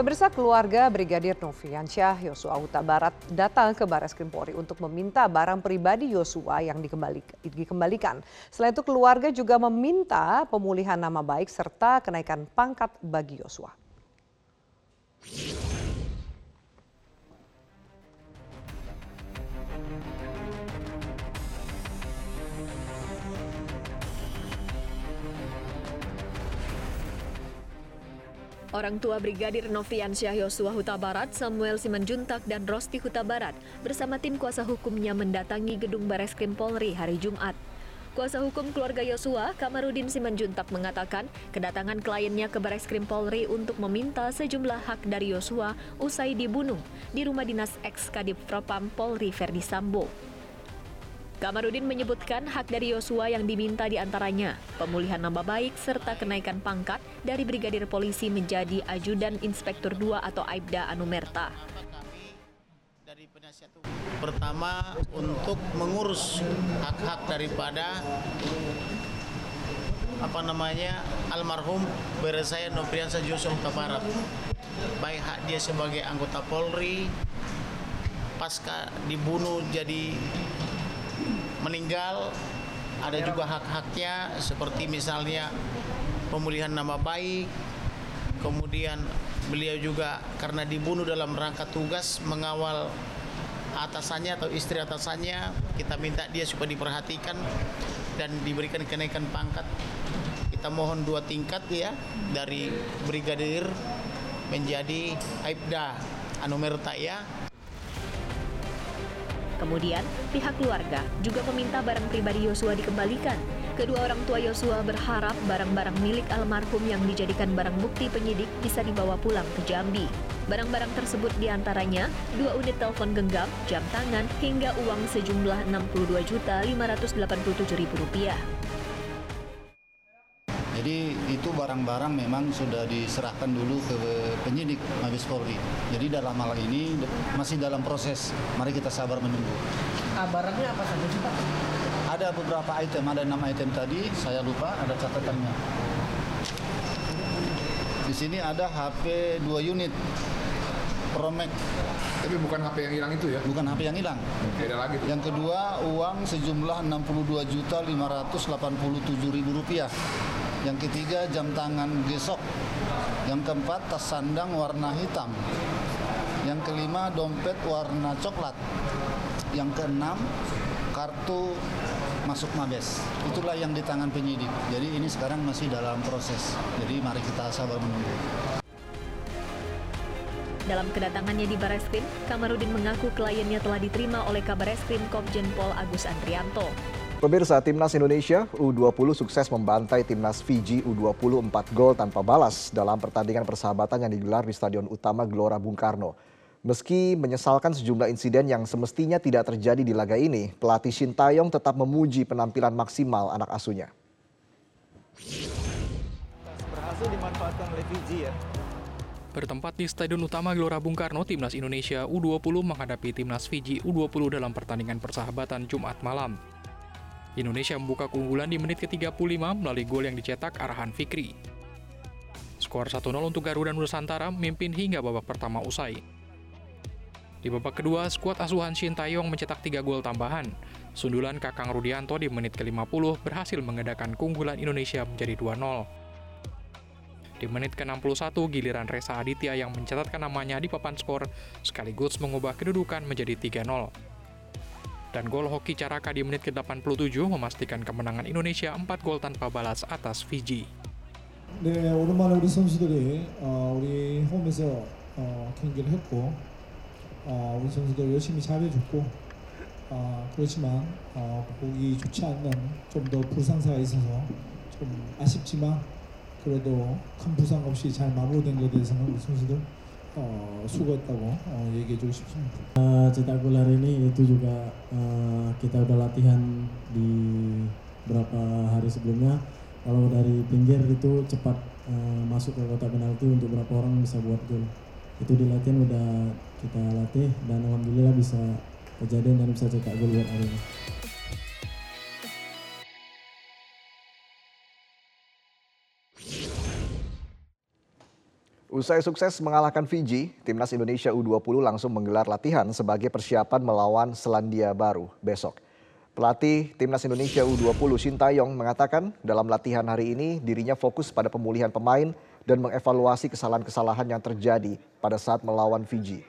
Pemirsa keluarga Brigadir Noviansyah Yosua Huta Barat datang ke Baris Krim Polri untuk meminta barang pribadi Yosua yang dikembalikan. Selain itu keluarga juga meminta pemulihan nama baik serta kenaikan pangkat bagi Yosua. Orang tua Brigadir Noviansyah Yosua Huta Barat, Samuel Simanjuntak dan Rosti Huta Barat bersama tim kuasa hukumnya mendatangi gedung Bareskrim Polri hari Jumat. Kuasa hukum keluarga Yosua, Kamarudin Simanjuntak mengatakan kedatangan kliennya ke Bareskrim Polri untuk meminta sejumlah hak dari Yosua usai dibunuh di rumah dinas ex Kadif Propam Polri Verdi Sambo. Kamarudin menyebutkan hak dari Yosua yang diminta di antaranya pemulihan nama baik serta kenaikan pangkat dari Brigadir Polisi menjadi Ajudan Inspektur 2 atau Aibda Anumerta. Pertama untuk mengurus hak-hak daripada apa namanya almarhum Beresaya Nopriansa Joshua Huta. Baik hak dia sebagai anggota Polri pasca dibunuh jadi meninggal ada juga hak-haknya seperti misalnya pemulihan nama baik kemudian beliau juga karena dibunuh dalam rangka tugas mengawal atasannya atau istri atasannya kita minta dia supaya diperhatikan dan diberikan kenaikan pangkat. Kita mohon dua tingkat ya dari brigadir menjadi aibda anumerta ya Kemudian, pihak keluarga juga meminta barang pribadi Yosua dikembalikan. Kedua orang tua Yosua berharap barang-barang milik almarhum yang dijadikan barang bukti penyidik bisa dibawa pulang ke Jambi. Barang-barang tersebut di antaranya dua unit telepon genggam, jam tangan, hingga uang sejumlah Rp62.587.000. Jadi itu barang-barang memang sudah diserahkan dulu ke penyidik Mabes Polri. Jadi dalam hal ini masih dalam proses. Mari kita sabar menunggu. Ah, barangnya apa saja sih Pak? Ada beberapa item, ada enam item tadi, saya lupa, ada catatannya. Di sini ada HP 2 unit, Promax. Tapi bukan HP yang hilang itu ya? Bukan HP yang hilang. Oke, ada lagi. Yang kedua, uang sejumlah 62.587.000 rupiah. Yang ketiga jam tangan gesok. Yang keempat tas sandang warna hitam. Yang kelima dompet warna coklat. Yang keenam kartu masuk mabes. Itulah yang di tangan penyidik. Jadi ini sekarang masih dalam proses. Jadi mari kita sabar menunggu. Dalam kedatangannya di Bareskrim, Kamarudin mengaku kliennya telah diterima oleh Kabareskrim Komjen Pol Agus Andrianto. Pemirsa Timnas Indonesia U20 sukses membantai Timnas Fiji U20 4 gol tanpa balas dalam pertandingan persahabatan yang digelar di Stadion Utama Gelora Bung Karno. Meski menyesalkan sejumlah insiden yang semestinya tidak terjadi di laga ini, pelatih Shin Taeyong tetap memuji penampilan maksimal anak asuhnya. Berhasil dimanfaatkan oleh Fiji ya. Bertempat di Stadion Utama Gelora Bung Karno, Timnas Indonesia U20 menghadapi Timnas Fiji U20 dalam pertandingan persahabatan Jumat malam. Indonesia membuka keunggulan di menit ke-35 melalui gol yang dicetak Arahan Fikri. Skor 1-0 untuk Garuda Nusantara memimpin hingga babak pertama usai. Di babak kedua, skuad asuhan Shin Taeyong mencetak 3 gol tambahan. Sundulan Kakang Rudianto di menit ke-50 berhasil mengedakan keunggulan Indonesia menjadi 2-0. Di menit ke-61, giliran Reza Aditya yang mencatatkan namanya di papan skor sekaligus mengubah kedudukan menjadi 3-0 dan gol hoki Caraka di menit ke-87 memastikan kemenangan Indonesia 4 gol tanpa balas atas Fiji. 네, 오랜만에 우리 선수들이 어, 우리 홈에서 어, 경기를 했고 어, 우리 선수들 열심히 잘해줬고 어, 그렇지만 어, 보기 좋지 않는 좀더 부상사가 있어서 좀 아쉽지만 그래도 큰 부상 없이 잘 마무리된 것에 대해서는 우리 선수들 uh, sugotago uh, 얘기해주고 싶습니다. Uh, cetak gol hari ini itu juga uh, kita udah latihan di beberapa hari sebelumnya. Kalau dari pinggir itu cepat uh, masuk ke kotak penalti untuk berapa orang bisa buat gol. Itu di latihan udah kita latih dan alhamdulillah bisa kejadian dan bisa cetak gol buat hari ini. Usai sukses mengalahkan Fiji, timnas Indonesia U20 langsung menggelar latihan sebagai persiapan melawan Selandia Baru besok. Pelatih timnas Indonesia U20 Sintayong mengatakan dalam latihan hari ini dirinya fokus pada pemulihan pemain dan mengevaluasi kesalahan-kesalahan yang terjadi pada saat melawan Fiji.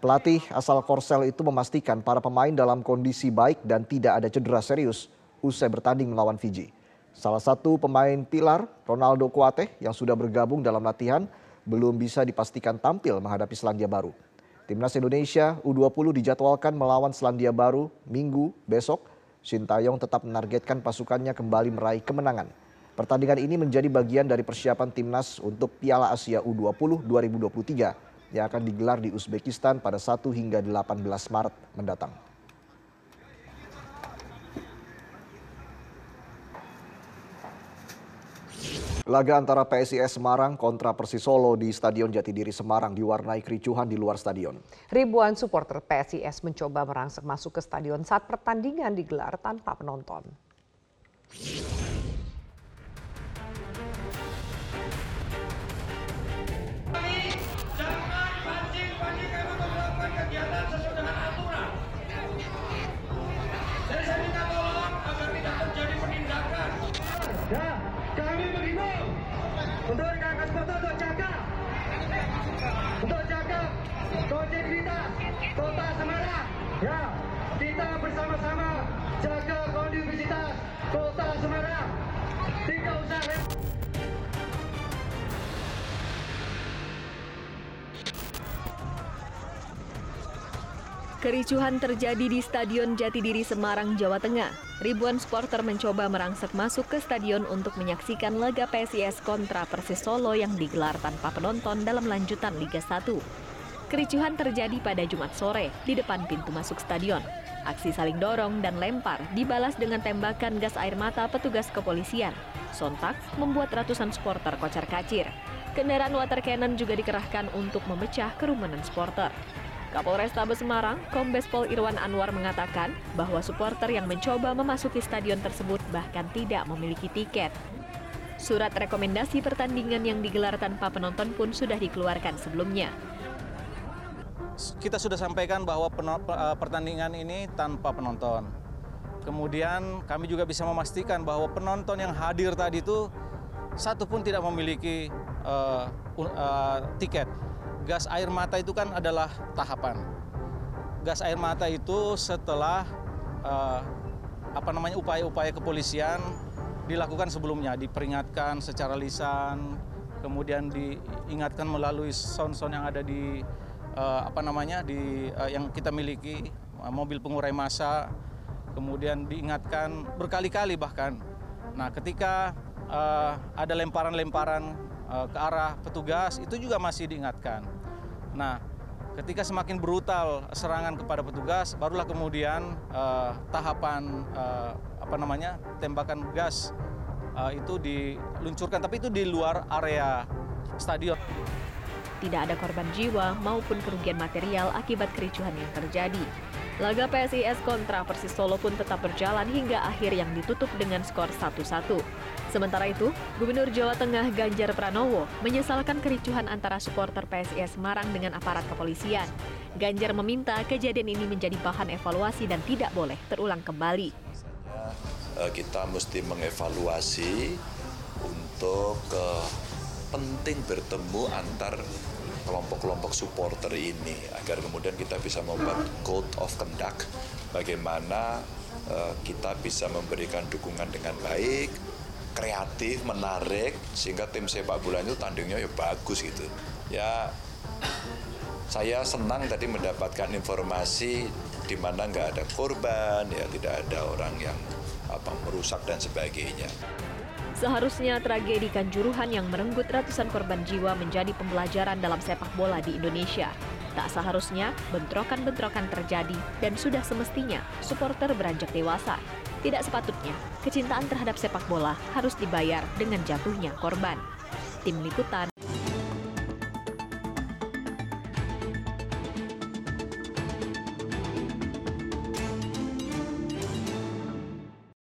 Pelatih asal Korsel itu memastikan para pemain dalam kondisi baik dan tidak ada cedera serius usai bertanding melawan Fiji. Salah satu pemain pilar, Ronaldo Kuate, yang sudah bergabung dalam latihan, belum bisa dipastikan tampil menghadapi Selandia Baru. Timnas Indonesia U20 dijadwalkan melawan Selandia Baru minggu besok. Sintayong tetap menargetkan pasukannya kembali meraih kemenangan. Pertandingan ini menjadi bagian dari persiapan timnas untuk Piala Asia U20 2023 yang akan digelar di Uzbekistan pada 1 hingga 18 Maret mendatang. Laga antara PSIS Semarang kontra Persis Solo di Stadion Jatidiri Semarang diwarnai kericuhan di luar stadion. Ribuan supporter PSIS mencoba merangsek masuk ke stadion saat pertandingan digelar tanpa penonton. Untuk rekan-rekan supporter untuk jaga untuk jaga kondusivitas kota Semarang. Ya kita bersama-sama jaga kondusivitas kota Semarang. Tidak usah Kericuhan terjadi di Stadion Jatidiri Semarang, Jawa Tengah. Ribuan supporter mencoba merangsek masuk ke stadion untuk menyaksikan laga PSIS kontra Persis Solo yang digelar tanpa penonton dalam lanjutan Liga 1. Kericuhan terjadi pada Jumat sore di depan pintu masuk stadion. Aksi saling dorong dan lempar dibalas dengan tembakan gas air mata petugas kepolisian. Sontak membuat ratusan supporter kocar kacir. Kendaraan water cannon juga dikerahkan untuk memecah kerumunan supporter. Kapolres Tabes Semarang, Kombes Pol Irwan Anwar mengatakan bahwa supporter yang mencoba memasuki stadion tersebut bahkan tidak memiliki tiket. Surat rekomendasi pertandingan yang digelar tanpa penonton pun sudah dikeluarkan sebelumnya. Kita sudah sampaikan bahwa eh, pertandingan ini tanpa penonton. Kemudian kami juga bisa memastikan bahwa penonton yang hadir tadi itu satu pun tidak memiliki uh, uh, tiket gas air mata itu kan adalah tahapan. Gas air mata itu setelah uh, apa namanya upaya-upaya kepolisian dilakukan sebelumnya, diperingatkan secara lisan, kemudian diingatkan melalui sound-sound yang ada di uh, apa namanya di uh, yang kita miliki mobil pengurai massa, kemudian diingatkan berkali-kali bahkan. Nah, ketika ada lemparan-lemparan ke arah petugas itu juga masih diingatkan. Nah, ketika semakin brutal serangan kepada petugas, barulah kemudian uh, tahapan uh, apa namanya tembakan gas uh, itu diluncurkan, tapi itu di luar area stadion. Tidak ada korban jiwa maupun kerugian material akibat kericuhan yang terjadi. Laga PSIS kontra Persis Solo pun tetap berjalan hingga akhir yang ditutup dengan skor 1-1. Sementara itu, Gubernur Jawa Tengah Ganjar Pranowo menyesalkan kericuhan antara supporter PSIS Semarang dengan aparat kepolisian. Ganjar meminta kejadian ini menjadi bahan evaluasi dan tidak boleh terulang kembali. Eh, kita mesti mengevaluasi untuk uh, penting bertemu antar kelompok-kelompok supporter ini agar kemudian kita bisa membuat code of conduct bagaimana uh, kita bisa memberikan dukungan dengan baik kreatif menarik sehingga tim sepak bola itu tandingnya ya bagus gitu ya saya senang tadi mendapatkan informasi di mana nggak ada korban ya tidak ada orang yang apa merusak dan sebagainya. Seharusnya tragedi Kanjuruhan yang merenggut ratusan korban jiwa menjadi pembelajaran dalam sepak bola di Indonesia. Tak seharusnya bentrokan-bentrokan terjadi dan sudah semestinya supporter beranjak dewasa. Tidak sepatutnya kecintaan terhadap sepak bola harus dibayar dengan jatuhnya korban. Tim Liputan